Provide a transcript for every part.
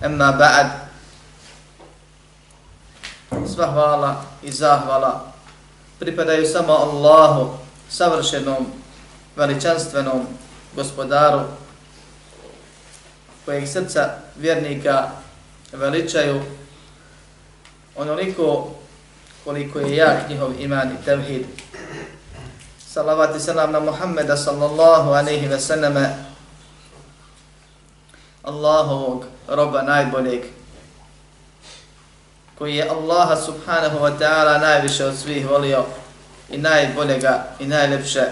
Emma ba'd. Sva hvala i zahvala pripadaju samo Allahu, savršenom, veličanstvenom gospodaru, kojeg srca vjernika veličaju onoliko koliko je jak njihov iman i tevhid. Salavat i salam na Muhammeda sallallahu aleyhi ve selleme, Allahovog roba najboljeg koji je Allaha subhanahu wa ta'ala najviše od svih volio i najboljega i najlepše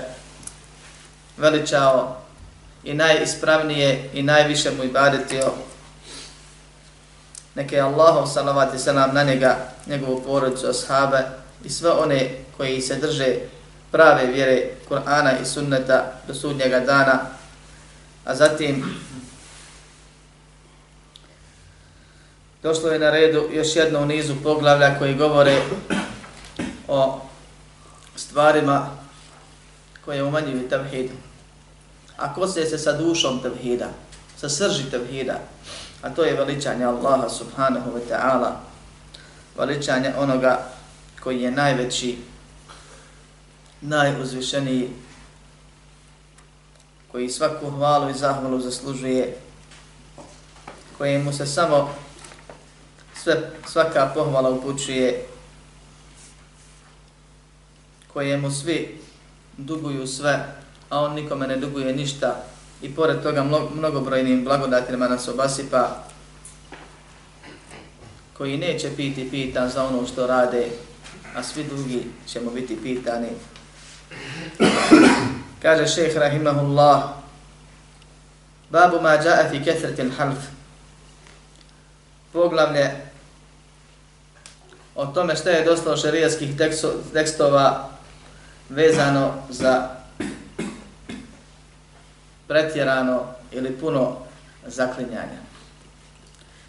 veličao i najispravnije i najviše mu ibadetio. Neke Allahov salavat i salam na njega, njegovu porodicu, ashabe i sve one koji se drže prave vjere Kur'ana i sunneta do sudnjega dana, a zatim došlo je na redu još jedno u nizu poglavlja koji govore o stvarima koje umanjuju tevhid. A kose se sa dušom tevhida, sa srži tevhida, a to je veličanje Allaha subhanahu wa ta'ala, veličanje onoga koji je najveći, najuzvišeniji, koji svaku hvalu i zahvalu zaslužuje, kojemu se samo sve, svaka pohvala upućuje, kojemu svi duguju sve, a on nikome ne duguje ništa, i pored toga mnogobrojnim blagodatima nas obasipa koji neće piti pita za ono što rade, a svi drugi ćemo biti pitani. Kaže šeheh rahimahullah, babu ma ja'a fi kethrati al-half. Poglavlje o tome što je dostalo šerijatskih tekstova vezano za pretjerano ili puno zaklinjanja.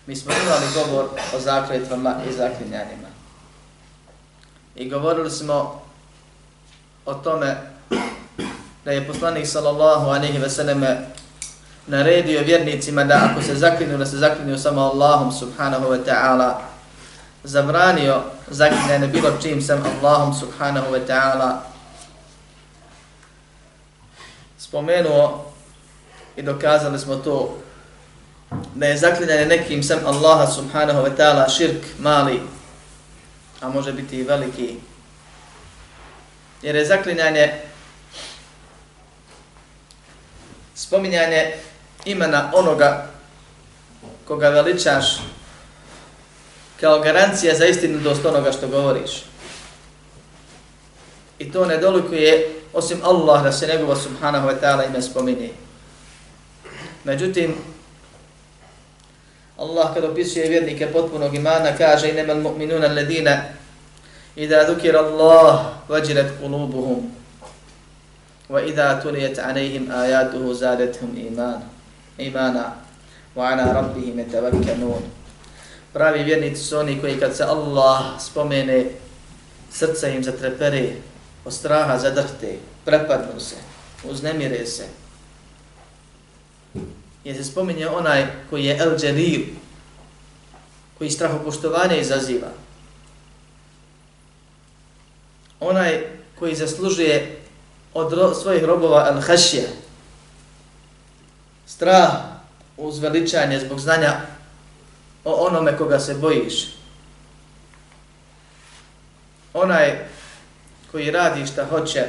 Mi smo imali govor o zakljetvama i zaklinjanjima. I govorili smo o tome da je poslanik sallallahu alaihi ve selleme naredio vjernicima da ako se zaklinu, da se zaklinju samo Allahom subhanahu wa ta'ala, zabranio zaklinjanje bilo čim sam Allahom subhanahu wa ta'ala, spomenuo i dokazali smo to da je zaklinjanje nekim sam Allaha subhanahu wa ta'ala širk mali, a može biti i veliki. Jer je zaklinjanje spominjanje imena onoga koga veličaš kao garancija za istinu dost onoga što govoriš. I to ne dolikuje osim Allah da se njegova subhanahu wa ta'ala ime spominje. Međutim, Allah kad opisuje vjernike potpunog imana kaže inema al-mu'minuna alladina idha dhukira Allah vajilat qulubuhum wa idha tuliyat alayhim ayatuhu zadatuhum imana imana wa ala rabbihim yatawakkalun pravi vjernici su oni koji kad se Allah spomene srce im zatrepere od straha zadrhte prepadnu se uznemire se je se spominje onaj koji je El Dželil, koji strahopoštovanje izaziva. Onaj koji zaslužuje od ro svojih robova El Hašje, strah uz veličanje zbog znanja o onome koga se bojiš. onaj koji radi šta hoće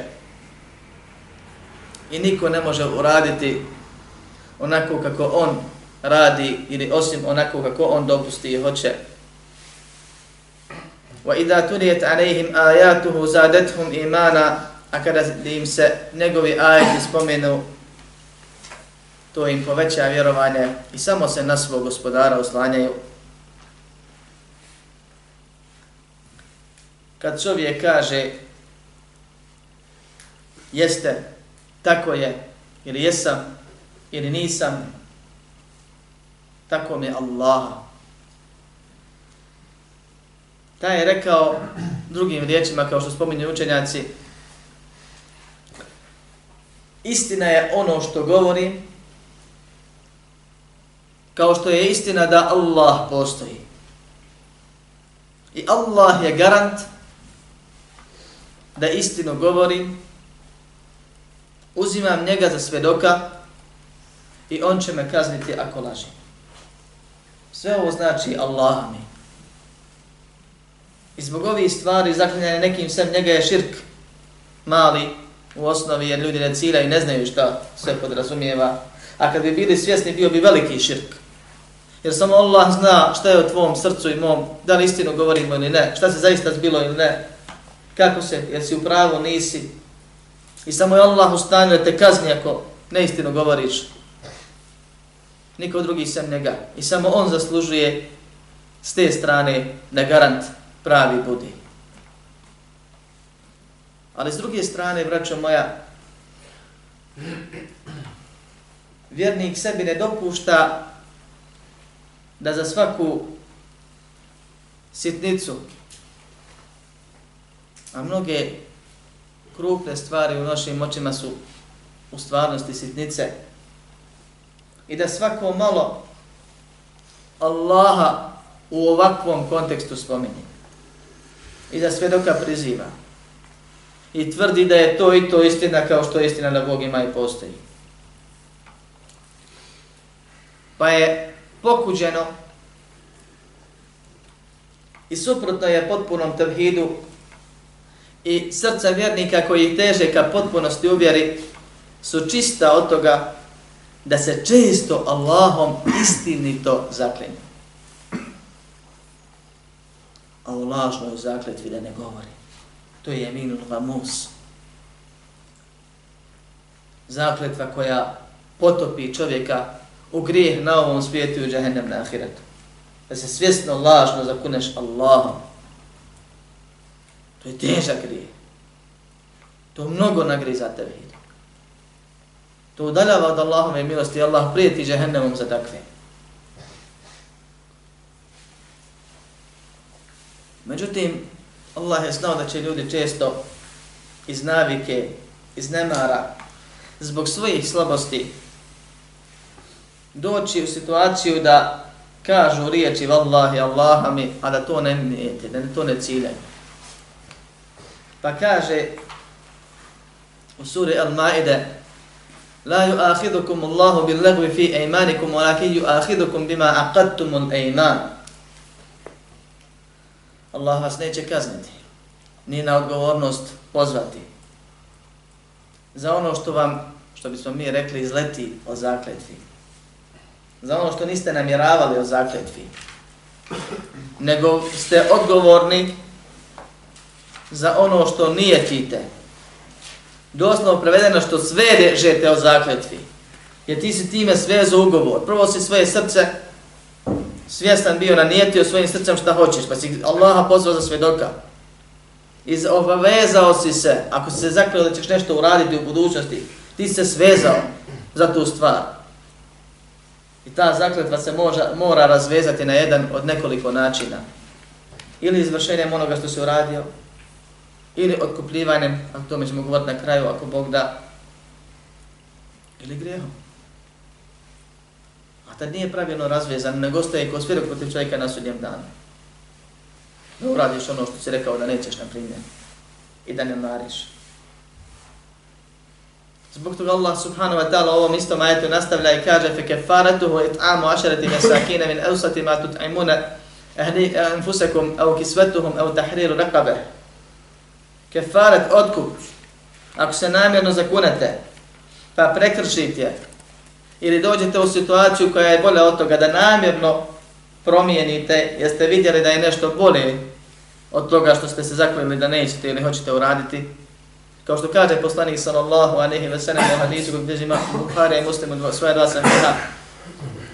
i niko ne može uraditi onako kako on radi ili osim onako kako on dopusti i hoće. Wa idha tuliyat alayhim ayatuhu zadatuhum imana a kada im se njegovi ajeti spomenu to im poveća vjerovanje i samo se na svog gospodara oslanjaju. Kad čovjek kaže jeste, tako je, ili jesam, ili nisam, tako mi Allah. Taj je rekao drugim riječima, kao što spominju učenjaci, istina je ono što govorim, kao što je istina da Allah postoji. I Allah je garant da istinu govori, uzimam njega za svedoka i on će me kazniti ako lažim. Sve ovo znači Allah mi. I zbog ovih stvari zaklinjanje nekim sem njega je širk mali u osnovi jer ljudi ne cilaju i ne znaju šta sve podrazumijeva. A kad bi bili svjesni bio bi veliki širk. Jer samo Allah zna šta je u tvom srcu i mom, da li istinu govorimo ili ne, šta se zaista zbilo ili ne, kako se, jesi u pravu, nisi. I samo je Allah u stanju da te kazni ako neistinu govoriš niko drugi sem njega. I samo on zaslužuje s te strane da garant pravi budi. Ali s druge strane, braćo moja, vjernik sebi ne dopušta da za svaku sitnicu, a mnoge krupne stvari u našim očima su u stvarnosti sitnice, i da svako malo Allaha u ovakvom kontekstu spominje. I da svedoka priziva. I tvrdi da je to i to istina kao što je istina da Bog ima i postoji. Pa je pokuđeno i suprotno je potpunom tevhidu i srca vjernika koji teže ka potpunosti uvjeri su čista od toga da se često Allahom istinito zaklinju. A o lažnoj zakletvi da ne govori. To je jeminul vamus. Zakletva koja potopi čovjeka u grijeh na ovom svijetu i u džahennem na ahiretu. Da se svjesno lažno zakuneš Allahom. To je težak grijeh. To mnogo nagriza tebe. to udaljava od Allahove milosti i Allah prijeti džahennemom za takve. Međutim, Allah je znao da će ljudi često iz navike, iz nemara, zbog svojih slabosti doći u situaciju da kažu riječi vallahi, Allaha mi, a da to ne mijete, da to ne ciljaju. Pa kaže u suri Al-Maide La yu'akhidukum Allahu bil lagwi fi aymanikum walakin yu'akhidukum bima aqadtum al ayman. Allah vas neće kazniti. Ni na odgovornost pozvati. Za ono što vam, što bismo mi rekli, izleti o zakletvi. Za ono što niste namjeravali o zakletvi. Nego ste odgovorni za ono što nije tite doslovno prevedeno što sve žete o zakletvi. Jer ti si time sve za ugovor. Prvo si svoje srce svjestan bio nanijetio o svojim srcem šta hoćeš, pa si Allaha pozvao za svedoka. I obavezao si se, ako si se zakleo da ćeš nešto uraditi u budućnosti, ti si se svezao za tu stvar. I ta zakletva se moža, mora razvezati na jedan od nekoliko načina. Ili izvršenjem onoga što se uradio, ili otkupljivanjem, a tome ćemo govoriti na kraju, ako Bog da, ili grijehom. A tad nije pravilno razvezan, nego ostaje ko svirok protiv čovjeka na sudnjem danu. Da uradiš ono što si rekao da nećeš, na primjer, i da ne mariš. Zbog toga Allah subhanahu wa ta'ala ovom istom ajetu nastavlja i kaže fe kefaratuhu it'amu ašarati mesakine min eusati ma tut'imune ehli enfusekum eh, au kisvetuhum au tahriru rakabe kefaret otkup, ako se namjerno zakunete, pa prekršite, ili dođete u situaciju koja je bolja od toga da namjerno promijenite, jeste vidjeli da je nešto bolje od toga što ste se zakljeli da nećete ili hoćete uraditi, kao što kaže poslanik sallallahu alejhi ve sellem u hadisu koji bilježi Imam Buhari i Muslim od svoje dva sahiha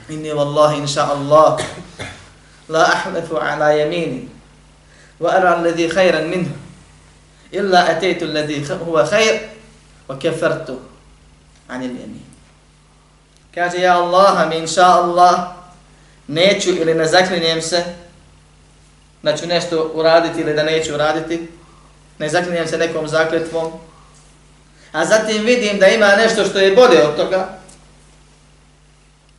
inni wallahi insha Allah la ahlathu ala yamini wa ara alladhi khayran minhu illa ataytu alladhi huwa khayr wa kafartu an al-yamin kaže ja Allah mi insha Allah neću ili ne zaklinjem se da ću nešto uraditi ili da neću uraditi ne zaklinjem se nekom zakletvom, a zatim vidim da ima nešto što je bolje od toga,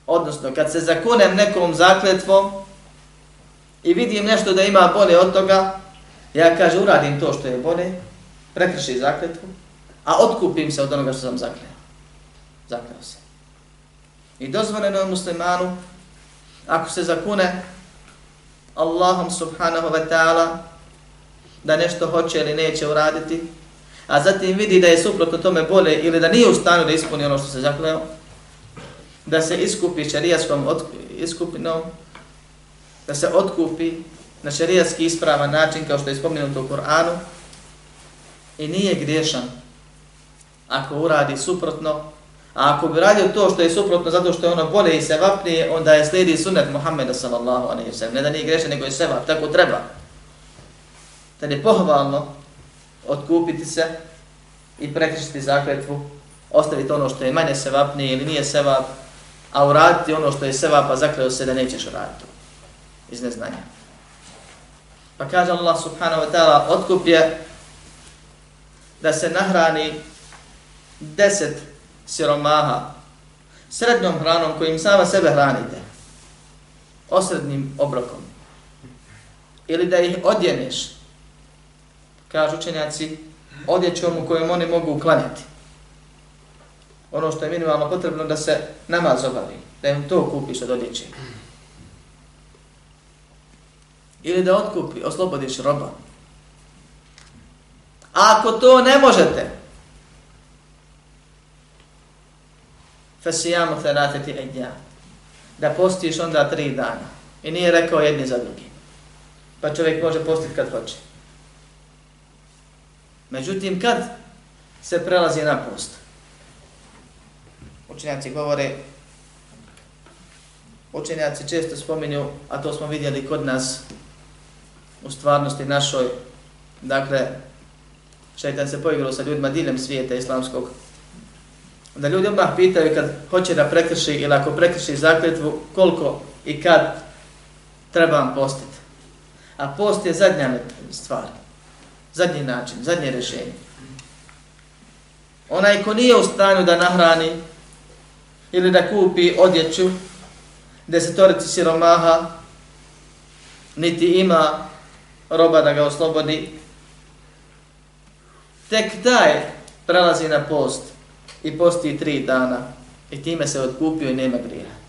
odnosno kad se zakunem nekom zakletvom i vidim nešto da ima bolje od toga, ja kaže uradim to što je bolje, prekrši zakletvu, a otkupim se od onoga što sam zakleo. Zakleo se. I dozvoljeno je muslimanu, ako se zakune Allahom subhanahu wa ta'ala, da nešto hoće ili neće uraditi, a zatim vidi da je suprotno tome bolje ili da nije u stanju da ispuni ono što se zakleo, da se iskupi šarijaskom iskupinom, da se otkupi na šarijatski ispravan način kao što je spomenuto u Koranu i nije griješan ako uradi suprotno, a ako bi radio to što je suprotno zato što je ono bolje i sevapnije, onda je slijedi sunet Muhammeda sallallahu alaihi wa sallam. Ne da nije griješan, nego je sevap, tako treba da je pohvalno odkupiti se i prekrišiti zakletvu, ostaviti ono što je manje sevapnije ili nije sevap, a uraditi ono što je sevap, a zakleo se da nećeš uraditi. Iz neznanja. Pa kaže Allah subhanahu wa ta'ala, otkup je da se nahrani deset siromaha srednjom hranom kojim sama sebe hranite, osrednim obrokom, ili da ih odjeneš kažu učenjaci, odjećom u kojem oni mogu uklanjati. Ono što je minimalno potrebno da se namaz obavi, da im to kupiš od odjeće. Ili da otkupi, oslobodiš roba. A ako to ne možete, fasijamu te rateti edja, da postiš onda tri dana. I nije rekao jedni za drugi. Pa čovjek može postiti kad hoće. Međutim, kad se prelazi na post? Učenjaci govore, učenjaci često spominju, a to smo vidjeli kod nas u stvarnosti našoj, dakle, šeitan se poigrao sa ljudima diljem svijeta islamskog, da ljudi odmah pitaju kad hoće da prekrši ili ako prekrši zakletvu, koliko i kad trebam postiti. A post je zadnja stvar zadnji način, zadnje rešenje. Onaj ko nije u stanju da nahrani ili da kupi odjeću desetorici siromaha, niti ima roba da ga oslobodi, tek taj prelazi na post i posti tri dana i time se odkupio i nema grija.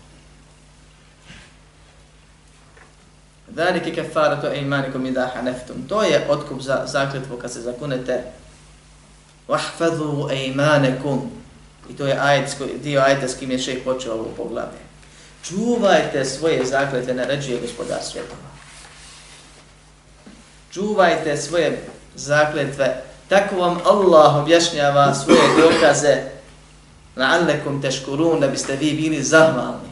Zalike kafaratu eimanikum idha haneftum. To je otkup za zakletvu kad se zakunete. Wahfadhu eimanikum. I to je ajet, dio ajeta s kim je šeh počeo ovo poglavlje. Čuvajte svoje zakljete, naređuje gospodar svjetova. Čuvajte svoje zakletve. Tako vam Allah objašnjava svoje dokaze la'allekum teškurun da biste vi bili zahvalni.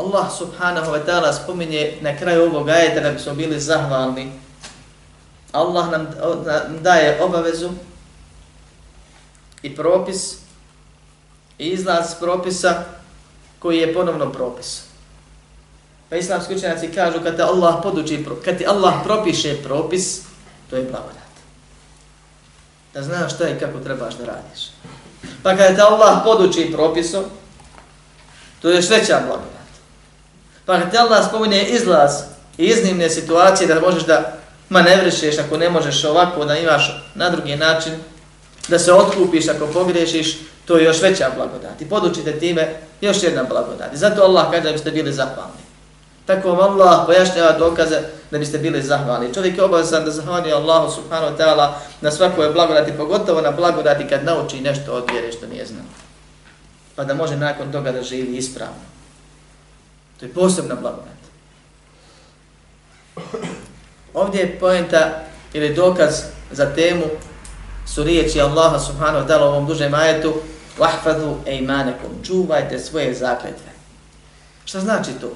Allah subhanahu wa ta'ala spominje na kraju ovog ajeta da bismo bili zahvalni. Allah nam daje obavezu i propis i izlaz propisa koji je ponovno propis. Pa islamski učenjaci kažu kad te Allah poduči, kad ti Allah propiše propis, to je blagodat. Da znaš šta i kako trebaš da radiš. Pa kad te Allah poduči propisom, to je još veća blagodat. Pa kad te Allah spominje izlaz i iznimne situacije da možeš da manevrišeš ako ne možeš ovako da imaš na drugi način, da se otkupiš ako pogrešiš, to je još veća blagodat. I podučite time još jedna blagodat. I zato Allah kaže da biste bili zahvalni. Tako vam Allah pojašnjava dokaze da biste bili zahvalni. Čovjek je obavezan da zahvali Allahu subhanahu wa ta'ala na svakoj blagodati, pogotovo na blagodati kad nauči nešto od vjere što nije znao. Pa da može nakon toga da živi ispravno. To je posebna blagodat. Ovdje je poenta ili dokaz za temu su riječi Allaha subhanahu wa ta'ala u ovom dužem ajetu Wahfadhu ejmanekum, čuvajte svoje zakletve. Šta znači to?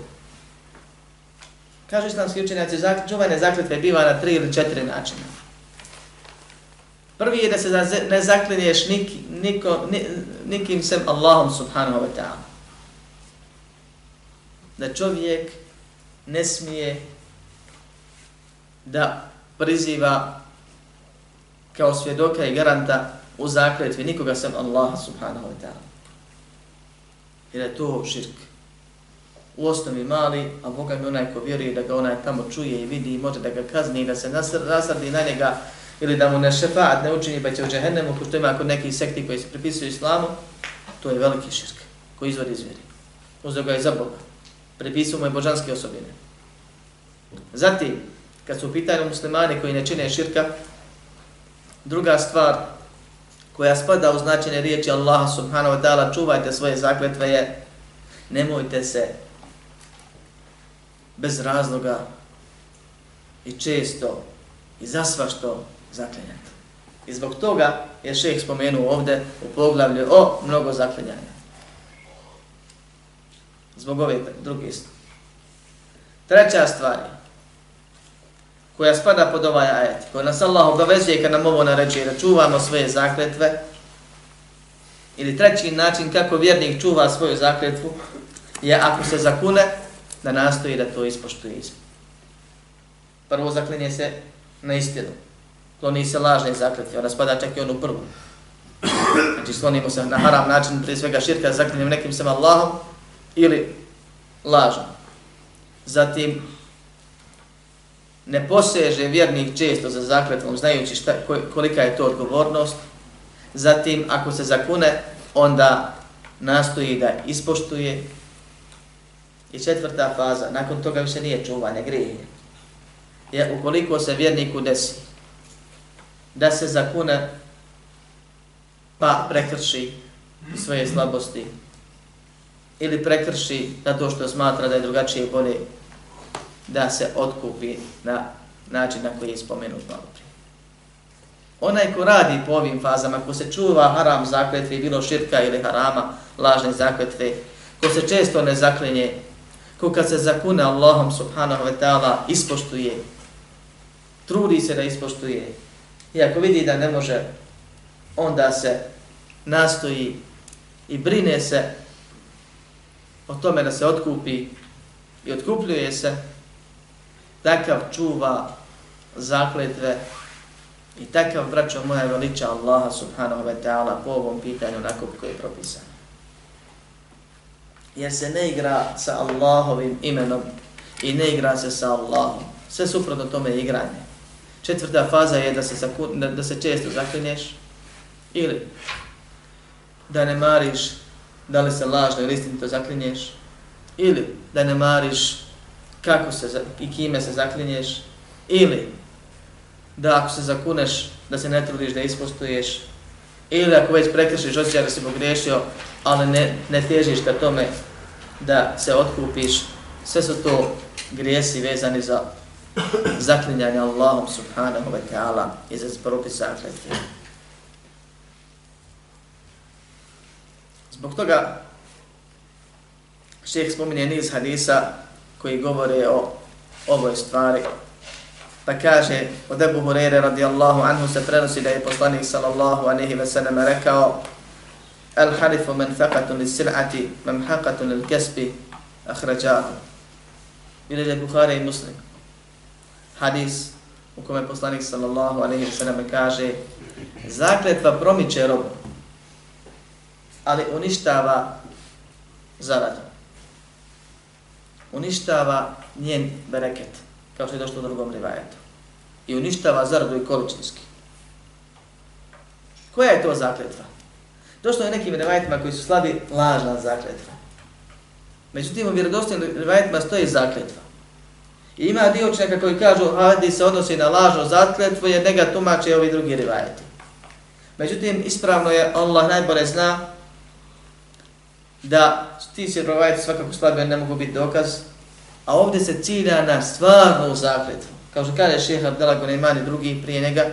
Kažu islamski učenjaci, čuvanje zakletve biva na tri ili četiri načina. Prvi je da se ne zaklinješ nik, niko, nikim sem Allahom subhanahu wa ta'ala. Da čovjek ne smije da priziva kao svjedoka i garanta u zakletvi nikoga sem Allaha subhanahu wa ta'ala. Jer je to širk. U osnovi mali, a Boga mi onaj ko vjeruje da ga onaj tamo čuje i vidi i može da ga kazni i da se nasrdi na njega ili da mu ne šefaat ne učini pa će u džehennemu, ko što ima kod nekih sekti koji se pripisuju islamu, to je veliki širk koji izvodi iz vjeri. Uzeo ga je za Boga. Pripisuju mu je božanske osobine. Zatim, kad su u pitanju muslimani koji ne čine širka, druga stvar koja spada u značine riječi Allaha subhanahu wa ta'ala, čuvajte svoje zakletve je, nemojte se bez razloga i često i za sva što zaklinjati. I zbog toga je šeheh spomenuo ovde u poglavlju o mnogo zaklinjanja. Zbog ove druge stvari. Treća stvar je, koja spada pod ovaj ajet, koja nas Allah obavezuje kad nam ovo naređuje da čuvamo svoje zakletve, ili treći način kako vjernik čuva svoju zakletvu, je ako se zakune, da nastoji da to ispoštuje izme. Prvo zaklinje se na istinu. Kloni se lažne zakletve, ona spada čak i onu prvu. Znači slonimo se na haram način, prije svega širka, zaklinjem nekim sam Allahom, ili lažan. Zatim, ne poseže vjernik često za zakletvom, znajući šta, kolika je to odgovornost. Zatim, ako se zakune, onda nastoji da ispoštuje. I četvrta faza, nakon toga više nije čuvanje grije. Je ukoliko se vjerniku desi da se zakune pa prekrši svoje slabosti ili prekrši na to što smatra da je drugačije bolje da se otkupi na način na koji je spomenut malo prije. Onaj ko radi po ovim fazama, ko se čuva haram zakletve, bilo širka ili harama, lažne zakletve, ko se često ne zaklinje, ko kad se zakune Allahom subhanahu wa ta'ala ispoštuje, trudi se da ispoštuje, i ako vidi da ne može, onda se nastoji i brine se o tome da se otkupi i otkupljuje se, takav čuva zakletve i takav, braćo moja, veliča Allaha subhanahu wa ta'ala po ovom pitanju onako koji je propisan. Jer se ne igra sa Allahovim imenom i ne igra se sa Allahom. Sve suprotno tome je igranje. Četvrta faza je da se, zakun, da, da se često zaklinješ ili da ne mariš da li se lažno ili istinito zaklinješ ili da ne mariš kako se i kime se zaklinješ ili da ako se zakuneš da se ne trudiš da ispostuješ ili ako već prekrišiš osjećaj da si pogriješio ali ne, ne težiš ka tome da se otkupiš sve su to grijesi vezani za zaklinjanje Allahom subhanahu wa ta'ala i za propisa akletve. Zbog toga šeheh spominje niz hadisa koji govore o ovoj stvari. Pa kaže, od Ebu Hureyre radijallahu anhu se prenosi da je poslanik sallallahu anehi ve sallam rekao Al harifu men faqatun li sil'ati, men haqatun li kesbi, ahrađahu. Ili je Bukhari i Muslim. Hadis u kome poslanik sallallahu anehi ve sallam kaže Zakletva promiče robu, ali uništava zaradu uništava njen bereket, kao što je došlo u drugom rivajetu. I uništava zaradu i količinski. Koja je to zakletva? Došlo je nekim rivajetima koji su slabi lažna zakletva. Međutim, u vjerodostojnim rivajetima stoji zakletva. I ima dio učenjaka koji kažu hadi se odnosi na lažno zakletvo jer njega tumače ovi drugi rivajeti. Međutim, ispravno je, Allah najbolje zna da ti se rivajeti svakako slabi, ne mogu biti dokaz, a ovdje se cilja na stvarnu zakletvu. Kao što kaže šeha Abdela i drugi prije njega,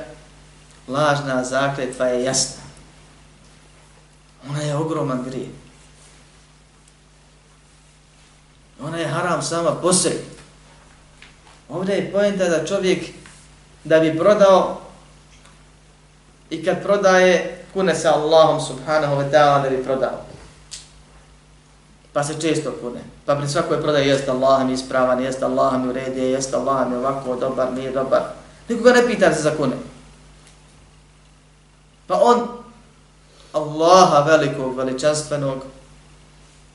lažna zakletva je jasna. Ona je ogroman grije. Ona je haram sama po sebi. Ovdje je pojenta da čovjek da bi prodao i kad prodaje kune sa Allahom subhanahu wa ta'ala da bi prodao. Pa se često kune. Pa pri svakoj prodaje jeste Allah mi ispravan, jeste Allah mi uredi, jeste Allah mi ovako dobar, nije dobar. Nikoga ne pita se za kune. Pa on Allaha velikog, veličanstvenog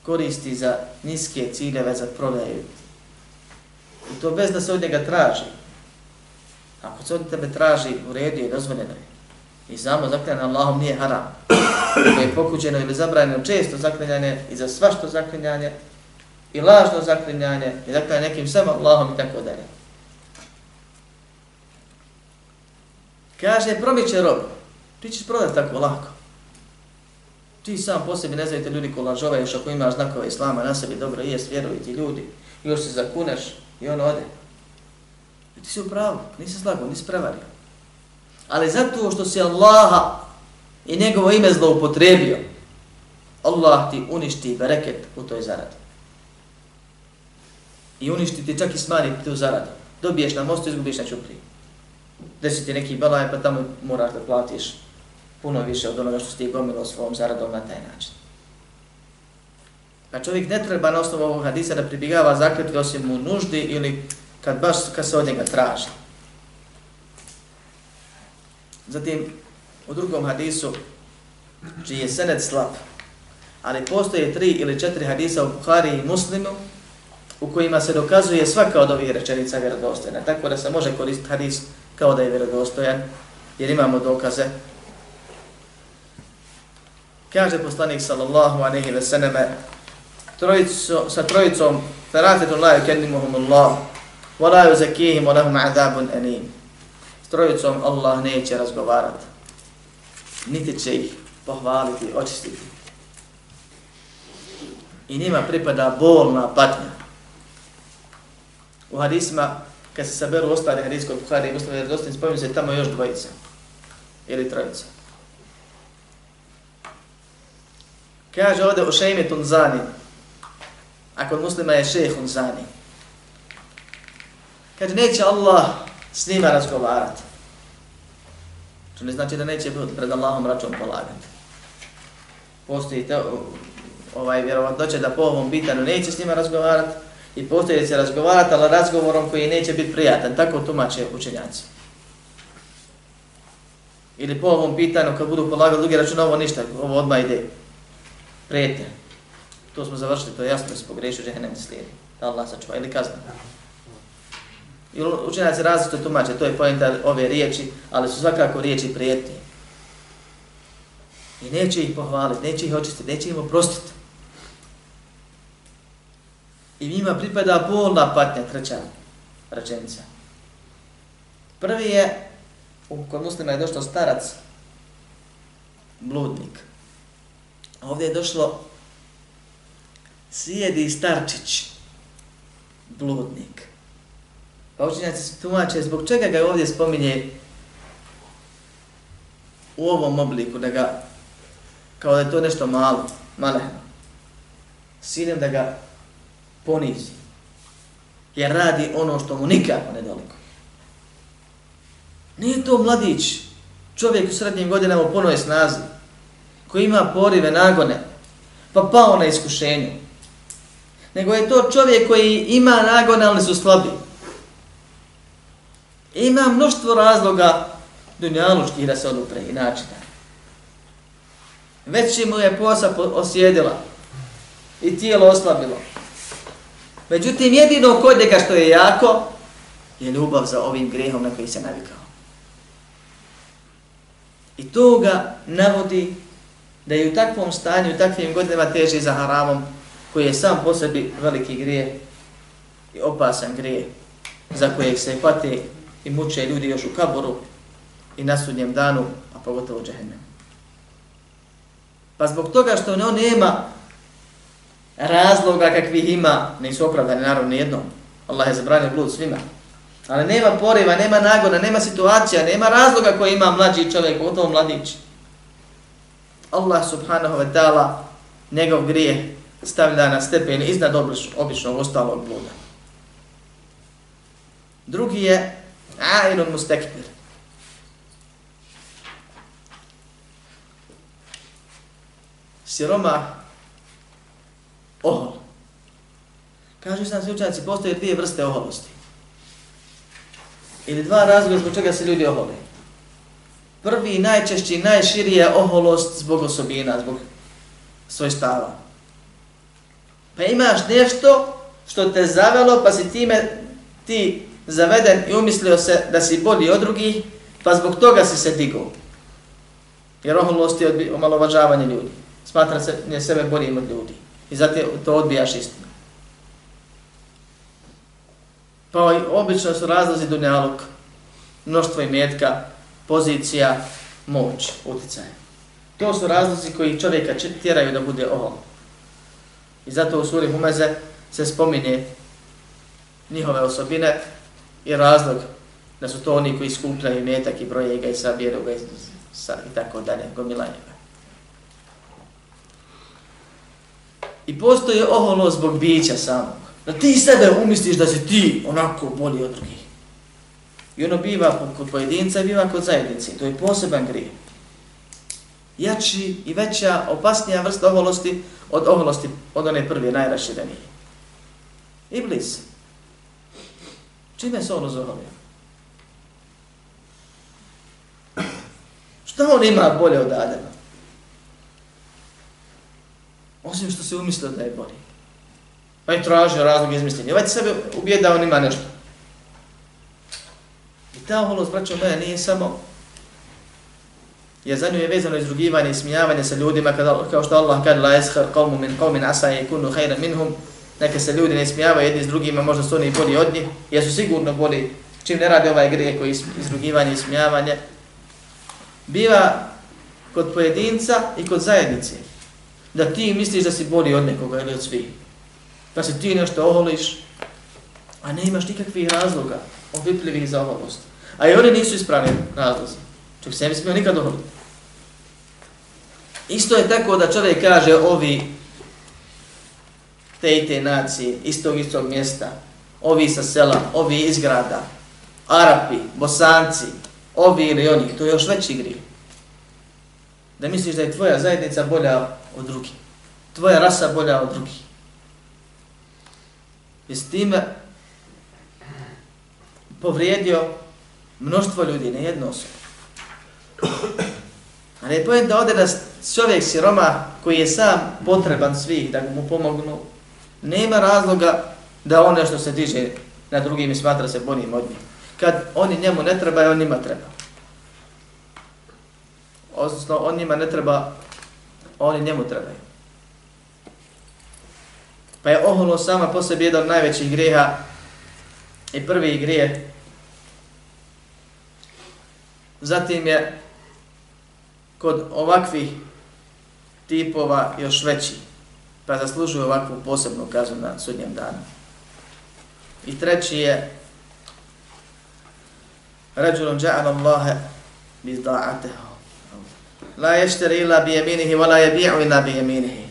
koristi za niske ciljeve za prodaju. I to bez da se od njega traži. Ako se od tebe traži, u redu je, dozvoljeno je. I znamo, zakljanje Allahom nije haram koje je pokuđeno ili zabranjeno često zaklinjanje i za svašto zaklinjanje i lažno zaklinjanje i dakle nekim samo Allahom i tako dalje. Kaže, promiče rob. Ti ćeš prodati tako lako. Ti sam po sebi ne znajte ljudi ko lažove, još ako imaš znakove islama na sebi, dobro jest, vjeruj ti ljudi, još se zakuneš i on ode. I ti si u pravu, nisi slago, nisi prevario. Ali zato što si Allaha i njegovo ime zloupotrebio, Allah ti uništi bereket u toj zaradi. I uništi ti čak i smari tu zaradu. Dobiješ na mostu, izgubiš na čupri. Desi ti neki balaj, pa tamo moraš da platiš puno više od onoga što si ti gomilo svom zaradom na taj način. Pa čovjek ne treba na osnovu ovog hadisa da pribjegava zakletve osim u nuždi ili kad baš kad se od njega traži. Zatim, u drugom hadisu, čiji je sened slab, ali postoje tri ili četiri hadisa u Bukhari i Muslimu, u kojima se dokazuje svaka od ovih rečenica vjerodostojna. Tako da se može koristiti hadis kao da je vjerodostojan, jer imamo dokaze Kaže poslanik sallallahu anehi ve seneme, trojico sa trojicom thalathatun la yukallimuhum Allah wa la yuzakkihim wa lahum. S trojicom Allah neće razgovarati. Niti će ih pohvaliti, očistiti. I njima pripada bolna patnja. U hadisima, kad se saberu ostali hadiskog Bukhari i Muslima, jer dostin spominju se tamo još dvojica. Ili trojica. Kaže ovdje u šejmetun zani. A kod muslima je šehun zani. Kaže, neće Allah s njima razgovarati. To ne znači da neće pred Allahom račun polagati. Postoji te, ovaj vjerovatnoće da po ovom bitanu neće s njima razgovarati i postoji da će razgovarati, ali razgovorom koji neće biti prijatan. Tako tumače učenjaci. Ili po ovom pitanju kad budu polagali drugi račun, ovo ništa, ovo odmah ide prijetnja. To smo završili, to je jasno da se pogrešio žehenem ne slijedi. Da Allah sačuva ili kazna. I učenjaci različito tumače, to je pojenta ove riječi, ali su svakako riječi prijetnije. I neće ih pohvaliti, neće ih očistiti, neće im oprostiti. I njima pripada bolna patnja, treća rečenica. Prvi je, kod muslima je došlo starac, bludnik. Ovdje je došlo sjedi starčić, bludnik. Pa učinjaci tumače zbog čega ga ovdje spominje u ovom obliku, da ga, kao da je to nešto malo, malehno. Siljem da ga ponizi. Jer radi ono što mu nikako ne doliko. Nije to mladić, čovjek u srednjim godinama u punoj snazi, koji ima porive, nagone, pa pao na iskušenju. Nego je to čovjek koji ima nagone, ali su slabi. Ima mnoštvo razloga dunjalučkih da se odupre i načina. Već mu je posa osjedila i tijelo oslabilo. Međutim, jedino kod njega što je jako, je ljubav za ovim grehom na koji se navikao. I to ga navodi da je u takvom stanju, u takvim godinama teži za haramom, koji je sam po sebi veliki grije i opasan grije. za kojeg se hvate i muče ljudi još u kaboru i na sudnjem danu, a pogotovo u džehennem. Pa zbog toga što on nema razloga kakvih ima, nisu opravdani naravno nijednom. Allah je zabranio blud svima. Ali nema poriva, nema nagona, nema situacija, nema razloga koji ima mlađi čovjek, pogotovo mladić. Allah subhanahu wa ta'ala njegov grije stavlja na stepen iznad običnog ostalog bluda. Drugi je A'inun mustekbir. Siroma ohol. Kažu sam se učenjaci, postoje dvije vrste oholosti. Ili dva razloga zbog čega se ljudi ohole. Prvi, najčešći, najširi je oholost zbog osobina, zbog svoj stava. Pa imaš nešto što te zavelo, pa si time ti zaveden i umislio se da si bolji od drugih, pa zbog toga si se digao. Jer oholost je omalovažavanje ljudi. Smatra se nje sebe boljim od ljudi. I zato to odbijaš istinu. Pa obično su razlozi dunjalog, mnoštvo imetka, pozicija, moć, utjecaj. To su razlozi koji čovjeka tjeraju da bude ohol. I zato u suri Humeze se spominje njihove osobine i razlog da su to oni koji skupljaju metak i broje ga i sabiru ga i, i tako dalje, gomilanje ga. I postoji oholo zbog bića samog. Da ti sebe umisliš da si ti onako bolji od drugih. I ono biva kod pojedinca i biva kod zajednice. To je poseban grijeh. Jači i veća, opasnija vrsta oholosti od oholosti od one prve, najraširenije. Iblis. Čime se on uzoholio? Šta on ima bolje od Adama? Osim što se umislio da je bolji. Pa je tražio razlog izmišljenja. Ovaj sebe ubije da on ima nešto. I ta oholost, braćo moja, nije samo je za nju je vezano izrugivanje i smijavanje sa ljudima kada, kao što Allah kaže la eshar qawmu min qawmin asa yakunu khayran minhum neka se ljudi ne smijavaju jedni s drugima možda su oni bolji od njih jesu sigurno bolji. Čim ne radi ovaj grijeh koji izrugivanje i smijavanje biva kod pojedinca i kod zajednice. Da ti misliš da si bolji od nekoga ili od svih. Da se ti nešto oholiš a ne imaš nikakvih razloga ovipljivih za oholost a i oni nisu ispravni razlozi. Čak se ne smio nikad oholiti Isto je tako da čovjek kaže ovi te i te nacije, istog istog mjesta, ovi sa sela, ovi iz grada, Arapi, Bosanci, ovi ili oni, to je još veći grije. Da misliš da je tvoja zajednica bolja od drugih. Tvoja rasa bolja od drugih. I s time povrijedio mnoštvo ljudi, ne jednu osobu. Ali je pojem da ode da čovjek siroma koji je sam potreban svih da mu pomognu, nema razloga da on nešto se diže na drugim i smatra se bonim od njih. Kad oni njemu ne treba, on njima treba. Odnosno, on njima ne treba, oni njemu trebaju. Pa je oholo sama po sebi jedan od najvećih greha i prvi grije. Zatim je kod ovakvih tipova još veći, pa zaslužuju ovakvu posebnu kaznu na sudnjem danu. I treći je Rajulun ja'ala Allahe bizda'atehu. La ješteri ila bi jeminihi, wa la jebi'u ila bi jeminihi.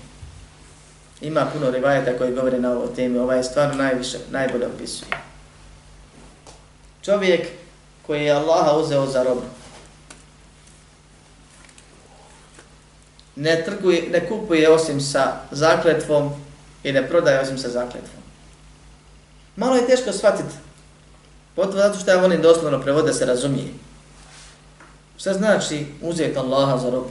Ima puno rivajeta koji govori na ovo temi, ovaj stvarno najviše, najbolje opisuje. Čovjek koji je Allaha uzeo za robu, ne trguje, ne kupuje osim sa zakletvom i ne prodaje osim sa zakletvom. Malo je teško shvatiti. Potom zato što ja volim doslovno prevode se razumije. Šta znači uzeti Allaha za robu?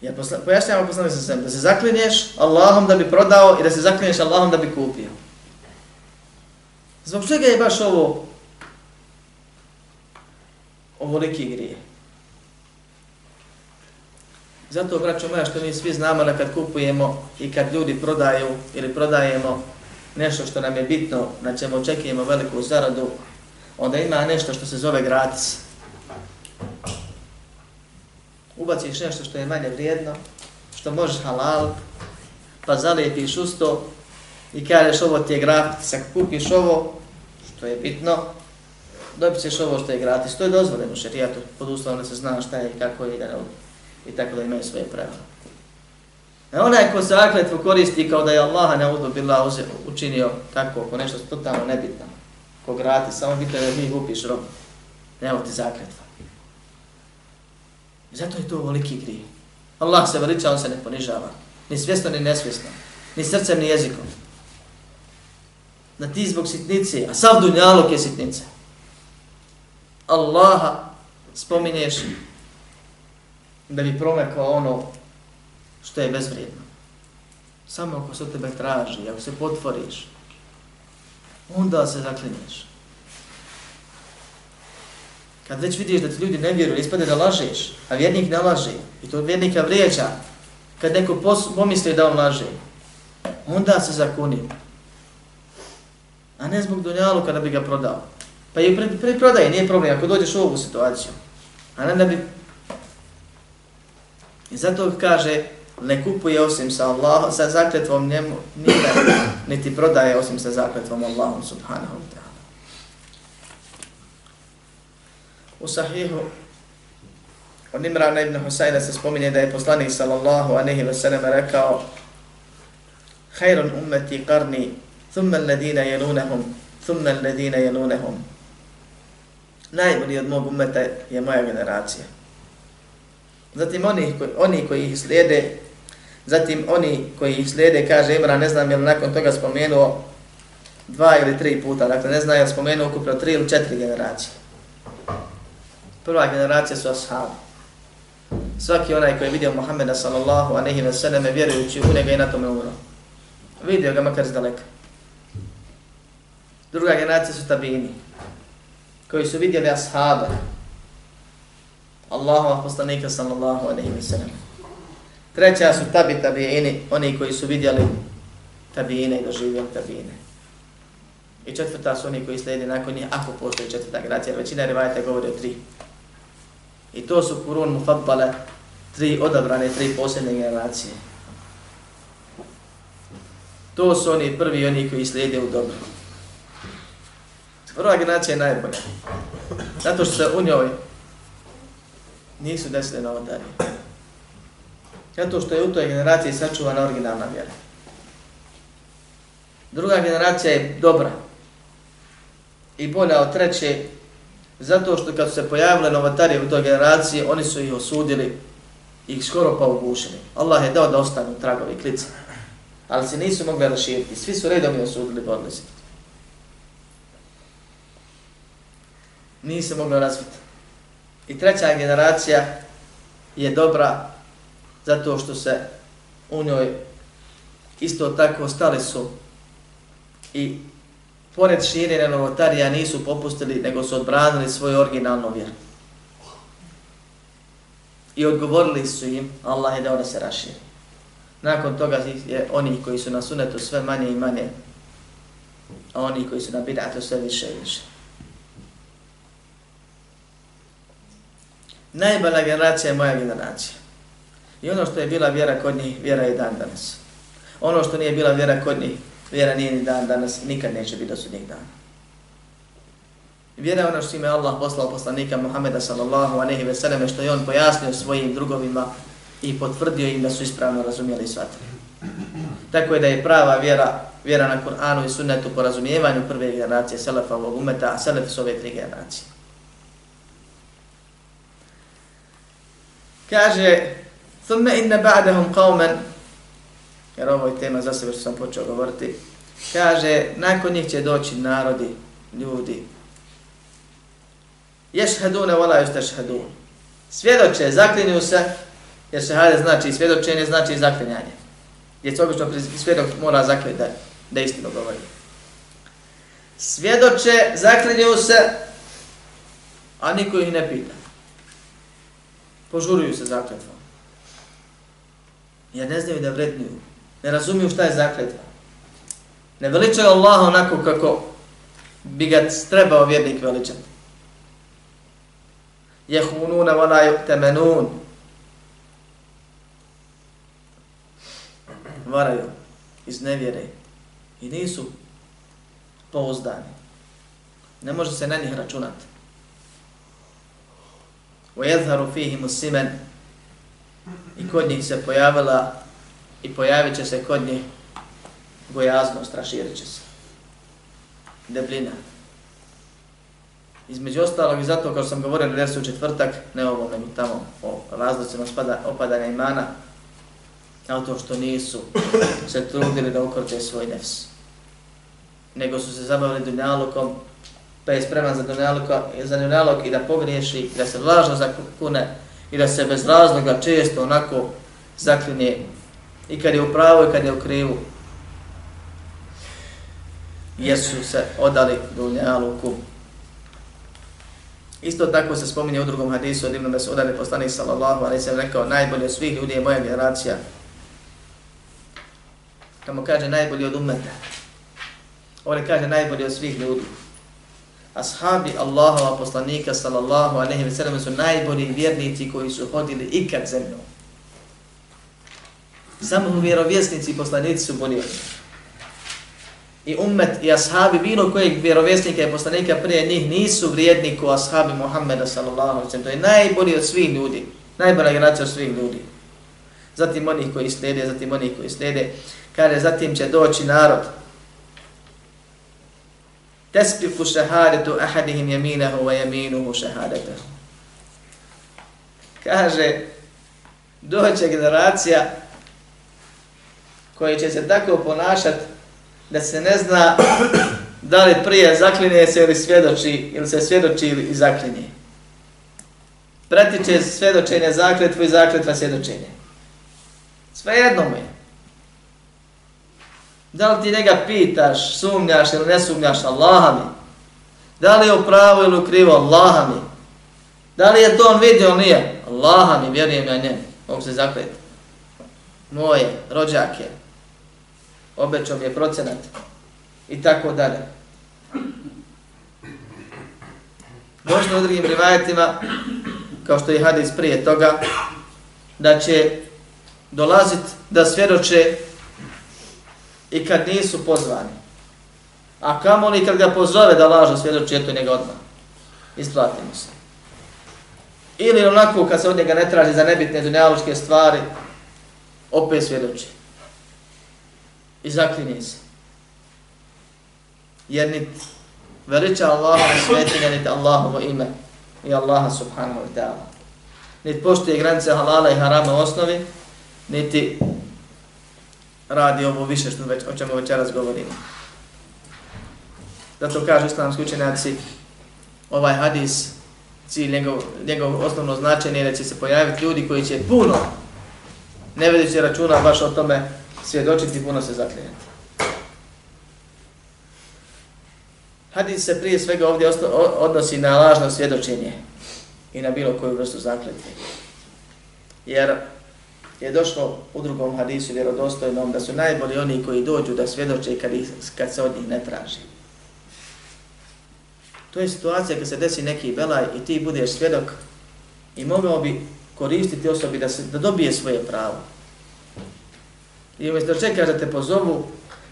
Ja posla, pojašnjavam poslanik sa sem, da se zaklinješ Allahom da bi prodao i da se zaklinješ Allahom da bi kupio. Zbog čega je baš ovo ovoliki grije. Zato, braćo moja, što mi svi znamo da kad kupujemo i kad ljudi prodaju ili prodajemo nešto što nam je bitno, na čemu očekujemo veliku zaradu, onda ima nešto što se zove gratis. Ubaciš nešto što je manje vrijedno, što možeš halal, pa zalijepiš usto i kažeš ovo ti je gratis. Ako kupiš ovo, što je bitno, dobit ćeš ovo što je gratis. To je dozvoljeno u šerijatu, pod uslovom da se zna šta je i kako je i da ne i tako da imaju svoje pravila. A e onaj ko zakletvu koristi kao da je Allah ne udobila učinio tako, ako nešto totalno nebitno, ko grati, samo bitno da mi upiš rob, evo ti zakletva. I zato je to veliki grije. Allah se veliča, on se ne ponižava. Ni svjesno, ni nesvjesno. Ni srcem, ni jezikom. Na ti zbog sitnice, a sav dunjalog je sitnice. Allaha spominješ da bi promekao ono što je bezvrijedno. Samo ako se tebe traži, ako se potvoriš, onda se zaklinješ. Kad već vidiš da ti ljudi ne vjeruju, ispade da lažeš, a vjernik ne laže, i to vjernika vrijeđa, kad neko pomisli da on laže, onda se zakuni. A ne zbog dunjalu kada bi ga prodao. Pa i pri, pri prodaje nije problem ako dođeš u ovu situaciju. A ne da bi I zato kaže, ne kupuje osim sa Allahom, sa zakletvom njemu, nime, niti prodaje osim sa zakletvom Allahom subhanahu wa ta'ala. U sahihu od Imrana ibn Husayna se spominje da je poslanik sallallahu anehi wa sallam rekao Hayrun ummeti qarni, thumma alladina jelunahum, thumma alladina jelunahum. Najbolji od mog umeta je moja generacija. Zatim oni koji, oni koji ih slijede, zatim oni koji ih slijede, kaže Imran, ne znam je li nakon toga spomenuo dva ili tri puta, dakle ne znam je li spomenuo ukupno tri ili četiri generacije. Prva generacija su ashabi. Svaki onaj koji je vidio Muhammeda sallallahu a nehi veseleme vjerujući u njega i na tome umro. Vidio ga makar zdaleka. Druga generacija su tabini, koji su vidjeli ashabe, Allahova poslanika sallallahu alaihi wa sallam. Treća su tabi tabiini, oni koji su vidjeli tabiine i doživjeli tabiine. I četvrta su oni koji slijedi nakon njih, ako postoji četvrta generacija, većina rivajata govori o tri. I to su kurun mufabbale, tri odabrane, tri posljedne generacije. To su oni prvi, oni koji slijede u dobro. Prva generacija je najbolja. Zato što se u njoj nisu desile novotarije. Zato što je u toj generaciji sačuvana originalna vjera. Druga generacija je dobra i bolja od treće, zato što kad su se pojavile novotarije u toj generaciji, oni su ih osudili i ih skoro pa ugušili. Allah je dao da ostanu tragovi klice, ali se nisu mogli raširiti. Svi su redom i osudili borili se. Nije se moglo razviti. I treća generacija je dobra zato što se u njoj isto tako stali su i pored širenja novotarija nisu popustili nego su odbranili svoju originalnu vjeru. I odgovorili su im, Allah je dao da se raširi. Nakon toga je oni koji su na sunetu sve manje i manje, a oni koji su na bidatu sve više i više. Najbolja generacija je moja generacija. I ono što je bila vjera kod njih, vjera je dan danas. Ono što nije bila vjera kod njih, vjera nije ni dan danas, nikad neće biti do sudnjeg dana. Vjera je ono što ime Allah poslao poslanika Muhammeda sallallahu a nehi veseleme, što je on pojasnio svojim drugovima i potvrdio im da su ispravno razumijeli shvatili. Tako je da je prava vjera, vjera na Kur'anu i sunnetu po razumijevanju prve generacije Selefa ovog umeta, a Selef su ove tri generacije. Kaže, thumme inne ba'dahum qawman, jer ovo je tema za sebe što sam počeo govoriti, kaže, nakon njih će doći narodi, ljudi, jeshadune vola jeshadune, svjedoče, zaklinju se, jer šehade znači svjedočenje, znači zaklinjanje. Jer se obično svjedok mora zaklinjati da, da istinu govori. Svjedoče, zaklinju se, a niko ih ne pita požuruju se zakletvom. Jer ne znaju da vrednuju. Ne razumiju šta je zakletva. Ne veličaju Allah onako kako bi ga trebao vjernik veličati. Jehununa vala yuktemenun. Varaju iz nevjere. I nisu pouzdani. Ne može se na njih računati. وَيَذْهَرُ فِيهِمُ السِّمَنِ I kod njih se pojavila i pojavit će se kod njih gojaznost, raširit će se. Debljina. Između ostalog i zato kao sam govorio na versu četvrtak, ne ovo, nego tamo o razlocima spada, opadanja imana, a to što nisu se trudili da ukorče svoj nefs. Nego su se zabavili dunjalukom, pa je spreman za dunjaluka, za dunjaluk i da pogriješi, i da se vlažno zakune i da se bez razloga često onako zaklinje i kad je u pravu i kad je u krivu. Jesu se odali dunjaluku. Isto tako se spominje u drugom hadisu od Ibn Mesuda, ne poslanik sallallahu alaihi sallam rekao najbolji od svih ljudi je moja generacija. Tamo kaže najbolji od umeta. Ovdje kaže najbolji od svih ljudi ashabi Allahova poslanika sallallahu alejhi ve sellem su najbolji vjernici koji su hodili ikad zemljom. Samo vjerovjesnici i poslanici su bolji od I ummet i ashabi bilo kojeg vjerovjesnika i poslanika prije njih nisu vrijedni ko ashabi Muhammeda sallallahu alejhi ve sellem. To je najbolji od svih ljudi, najbolja generacija od svih ljudi. Zatim oni koji slijede, zatim oni koji slijede, kaže zatim će doći narod tesbiku šehadetu ahadihim jeminahu wa jeminuhu šehadetahu. Kaže, doće generacija koji će se tako ponašat da se ne zna da li prije zaklinje se ili svjedoči, ili se svjedoči ili zaklinje. Pratiće svjedočenje zakletvu i zakletva svjedočenje. Sve jedno mu je. Da li ti njega pitaš, sumnjaš ili ne sumnjaš, Allaha mi. Da li je u pravu ili u krivo, Allaha mi. Da li je to on vidio ili nije, Allaha mi, vjerujem ja njemu. mogu se zakleti. Moje, rođake, obećao mi je procenat i tako dalje. Možda u drugim rivajetima, kao što je hadis prije toga, da će dolazit da svjedoče i kad nisu pozvani. A kamo li kad ga pozove da lažno svjedoči, eto njega odmah. Isplatimo se. Ili onako kad se od njega ne traži za nebitne dunjaločke stvari, opet svjedoči. I zaklinje se. Jer nit veliča Allaha na svetinja, niti Allahovo ime i Allaha subhanahu wa ta'ala. Niti poštuje granice halala i harama u osnovi, niti radi ovo više što već, o čemu večeras govorimo. Zato kažu islamski učenjaci, ovaj hadis, cilj njegov, njegov osnovno značenje je da će se pojaviti ljudi koji će puno, ne vedeći računa baš o tome, svjedočiti puno se zaklinjati. Hadis se prije svega ovdje odnosi na lažno svjedočenje i na bilo koju vrstu zakletve. Jer je došlo u drugom hadisu vjerodostojnom da su najbolji oni koji dođu da svjedoče kad, ih, kad se od njih ne traži. To je situacija kad se desi neki belaj i ti budeš svjedok i mogao bi koristiti osobi da, se, da dobije svoje pravo. I umjesto da čekaš da te pozovu,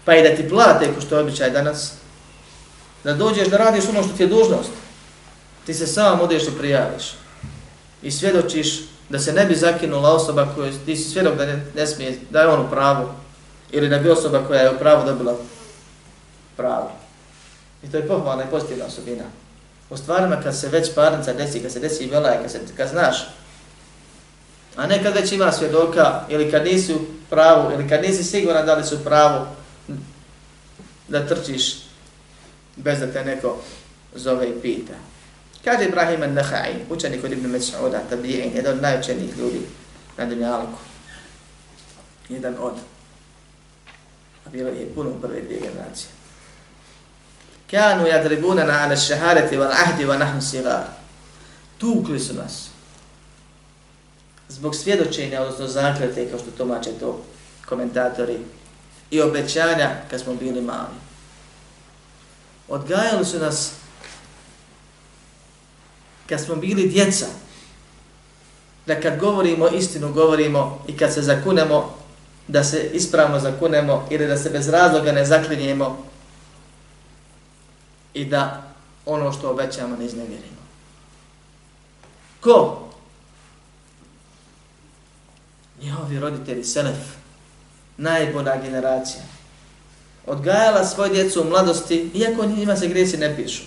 pa i da ti plate, ko što je običaj danas, da dođeš da radiš ono što ti je dužnost, ti se sam odeš i prijaviš i svjedočiš da se ne bi zakinula osoba koja ti si svjedok da ne, ne smije, da je on u pravu, ili da bi osoba koja je u pravu dobila pravo. I to je pohvalna i pozitivna osobina. U stvarima kad se već parnica desi, kad se desi velaj, kad, se, kad znaš, a ne kad već ima svjedoka, ili kad nisi u pravu, ili kad nisi siguran da li su u pravu, da trčiš bez da te neko zove i pita. Kaže Ibrahim al-Nakhai, učenik od Ibn Mas'uda, tabi'in, jedan od najučenijih ljudi na Dunjalku. Jedan od. A bilo je puno prve dvije generacije. Kanu jadribunana ala šahadeti wal ahdi wa nahnu sigar. Tukli su nas. zbog svjedočenja, odnosno zaklete, kao što tumače to komentatori, i obećanja kad smo bili mali. Odgajali su nas kad smo bili djeca, da kad govorimo istinu, govorimo i kad se zakunemo, da se ispravno zakunemo ili da se bez razloga ne zaklinjemo i da ono što obećamo ne iznevjerimo. Ko? Njihovi roditelji, Selef, najbolja generacija. Odgajala svoj djecu u mladosti, iako njima se grijesi ne pišu.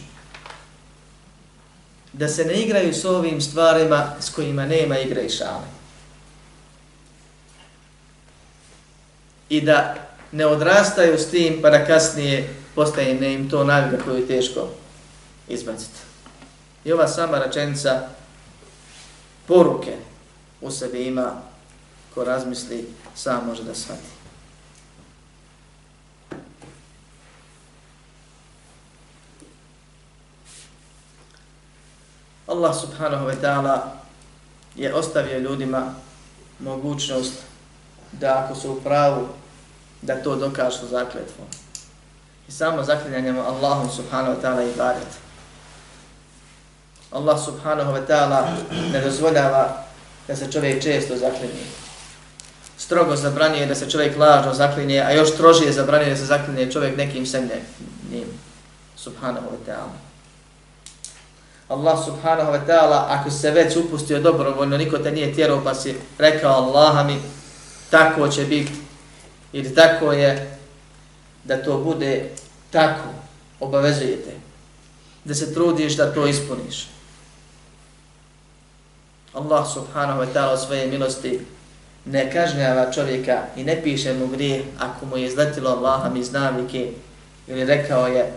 Da se ne igraju s ovim stvarima s kojima nema igre i šale. I da ne odrastaju s tim pa da kasnije postaje ne im to navika koju je teško izbaciti. I ova sama rečenica poruke u sebi ima ko razmisli sam može da shvati. Allah subhanahu wa ta'ala je ostavio ljudima mogućnost da ako su u pravu, da to dokažu zakletvom. I samo zaklinjanjem Allahom subhanahu wa ta'ala i baret. Allah subhanahu wa ta'ala ne dozvoljava da se čovjek često zaklinje. Strogo zabranjuje da se čovjek lažno zaklinje, a još strožije zabranjuje da se zaklinje čovjek nekim semlje njim. Subhanahu wa ta'ala. Allah subhanahu wa ta'ala, ako se već upustio dobrovoljno, niko te nije tjerao pa si rekao Allaha mi, tako će biti, ili tako je, da to bude tako, obavezujete, da se trudiš da to ispuniš. Allah subhanahu wa ta'ala svoje milosti ne kažnjava čovjeka i ne piše mu grije ako mu je izletilo Allaha mi znavike ili rekao je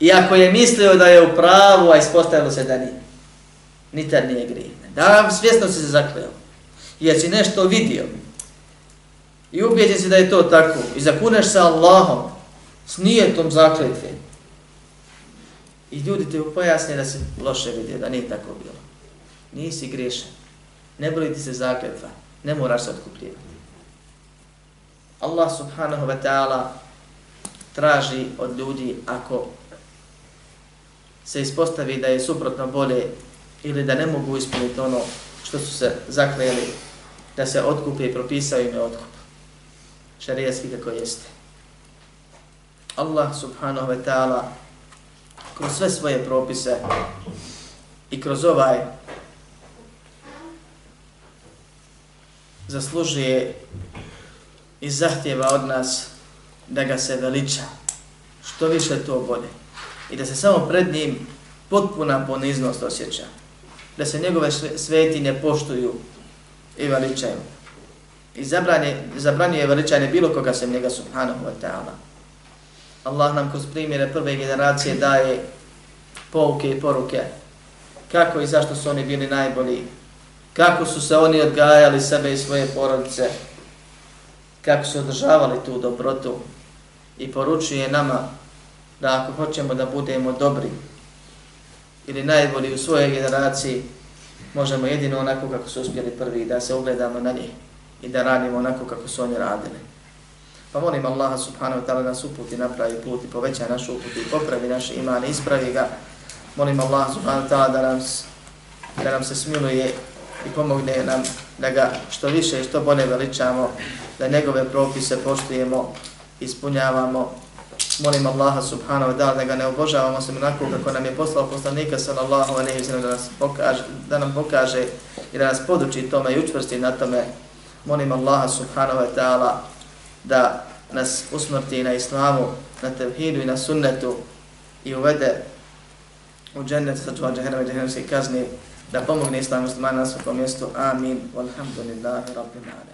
Iako je mislio da je u pravu, a ispostavilo se da nije. Nitar nije grije. Da, svjesno si se zakleo. Jer si nešto vidio. I ubijeđen si da je to tako. I zakuneš se Allahom. S nijetom zakletve. I ljudi te pojasne da si loše vidio, da nije tako bilo. Nisi griješan. Ne boli ti se zakletva. Ne moraš se otkupljivati. Allah subhanahu wa ta'ala traži od ljudi ako se ispostavi da je suprotno bolje ili da ne mogu ispuniti ono što su se zakleli da se otkupe i propisao im je otkup. Šarijetski kako jeste. Allah subhanahu wa ta'ala kroz sve svoje propise i kroz ovaj zaslužuje i zahtjeva od nas da ga se veliča. Što više to bolje i da se samo pred njim potpuna poniznost osjeća. Da se njegove svetinje poštuju i veličaju. I zabranje, je veličanje bilo koga sem njega subhanahu wa ta'ala. Allah nam kroz primjere prve generacije daje pouke i poruke kako i zašto su oni bili najbolji, kako su se oni odgajali sebe i svoje porodice, kako su održavali tu dobrotu i poručuje nama da ako hoćemo da budemo dobri ili najbolji u svojoj generaciji, možemo jedino onako kako su uspjeli prvi, da se ugledamo na njih i da radimo onako kako su oni radili. Pa molim Allaha subhanahu wa ta'ala nas uputi, napravi put i poveća našu uput i popravi naše imane, ispravi ga. Molim Allaha subhanahu wa ta'ala da, nam, da nam se smiluje i pomogne nam da ga što više i što bolje veličamo, da njegove propise poštujemo, ispunjavamo molim Allaha subhanahu wa ta'ala da ga ne obožavamo osim onako kako nam je poslao poslanika sallallahu alejhi ve sellem da nas pokaže da nam pokaže i da nas poduči tome i učvrsti na tome. Molim Allaha subhanahu wa ta'ala da nas usmrti na islamu na tevhidu i na sunnetu i uvede u džennet sa čuva džahennama i džahennemske kazni da pomogne islamu muslimana na svakom mjestu. Amin. Walhamdulillahi rabbil alamin.